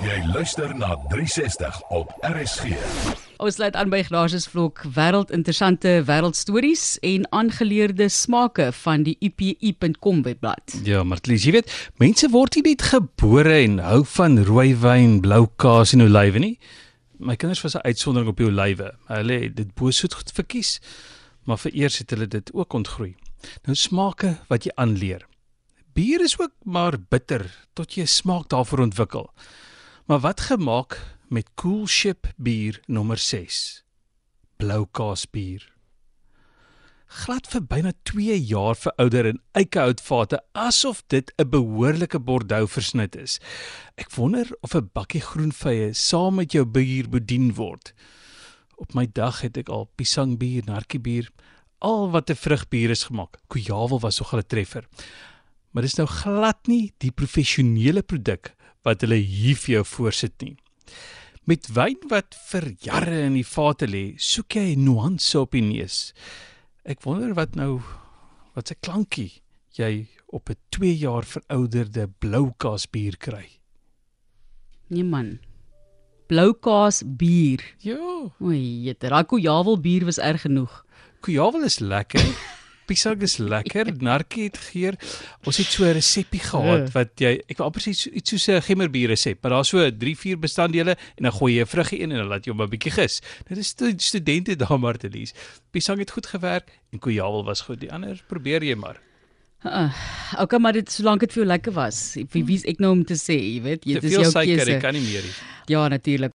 Jy luister na 360 op RSG. Ons sluit aan by Ignatius Vlok wêreld interessante wêreldstories en aangeleerde smake van die upi.com webblad. Ja, Martlies, jy weet, mense word nie net gebore en hou van rooiwyn, blou kaas en olywe nie. My kinders was 'n uitsondering op die olywe. Hulle het dit bosoet goed verkies, maar vereers het hulle dit ook ontgroei. Nou smake wat jy aanleer. Bier is ook maar bitter tot jy 'n smaak daarvoor ontwikkel. Maar wat gemaak met Cool Ship bier nommer 6? Blou kaas bier. Glad vir byna 2 jaar verouder in eikehoutfate asof dit 'n behoorlike Bordeaux versnit is. Ek wonder of 'n bakkie groenvye saam met jou bier bedien word. Op my dag het ek al piesangbier, narkiebier, al wat 'n vrugbier is gemaak. Kujawel was nogal 'n treffer. Maar dis nou glad nie die professionele produk wat hulle hier vir jou voorsit nie. Met wyn wat vir jare in die vate lê, soek jy nuance op die neus. Ek wonder wat nou wat se klankie jy op 'n 2 jaar verouderde blou kaasbier kry. Nee man. Blou kaas bier. Ja, O, jette, daai Kujawel bier was erg genoeg. kujawel is lekker. Pisang is lekker, narkie het geur. Ons het so 'n resepie gehad Ja. wat jy ek wil amper sê iets soos 'n gemmerbier resep, maar daar's so 3, 4 bestanddele en dan gooi jy 'n vruggie in en dan laat jy hom 'n bietjie gis. Dit is stu- studente daar Martelies. Pisang het goed gewerk en kujawel was goed. Die ander probeer jy maar. Uh, okay, maar dit solank dit vir jou lekker was. Wie wie's ek nou om te sê, jy weet, jy Te dis veel jou suiker, keuse. ek kan nie meer nie. Ja, natuurlik.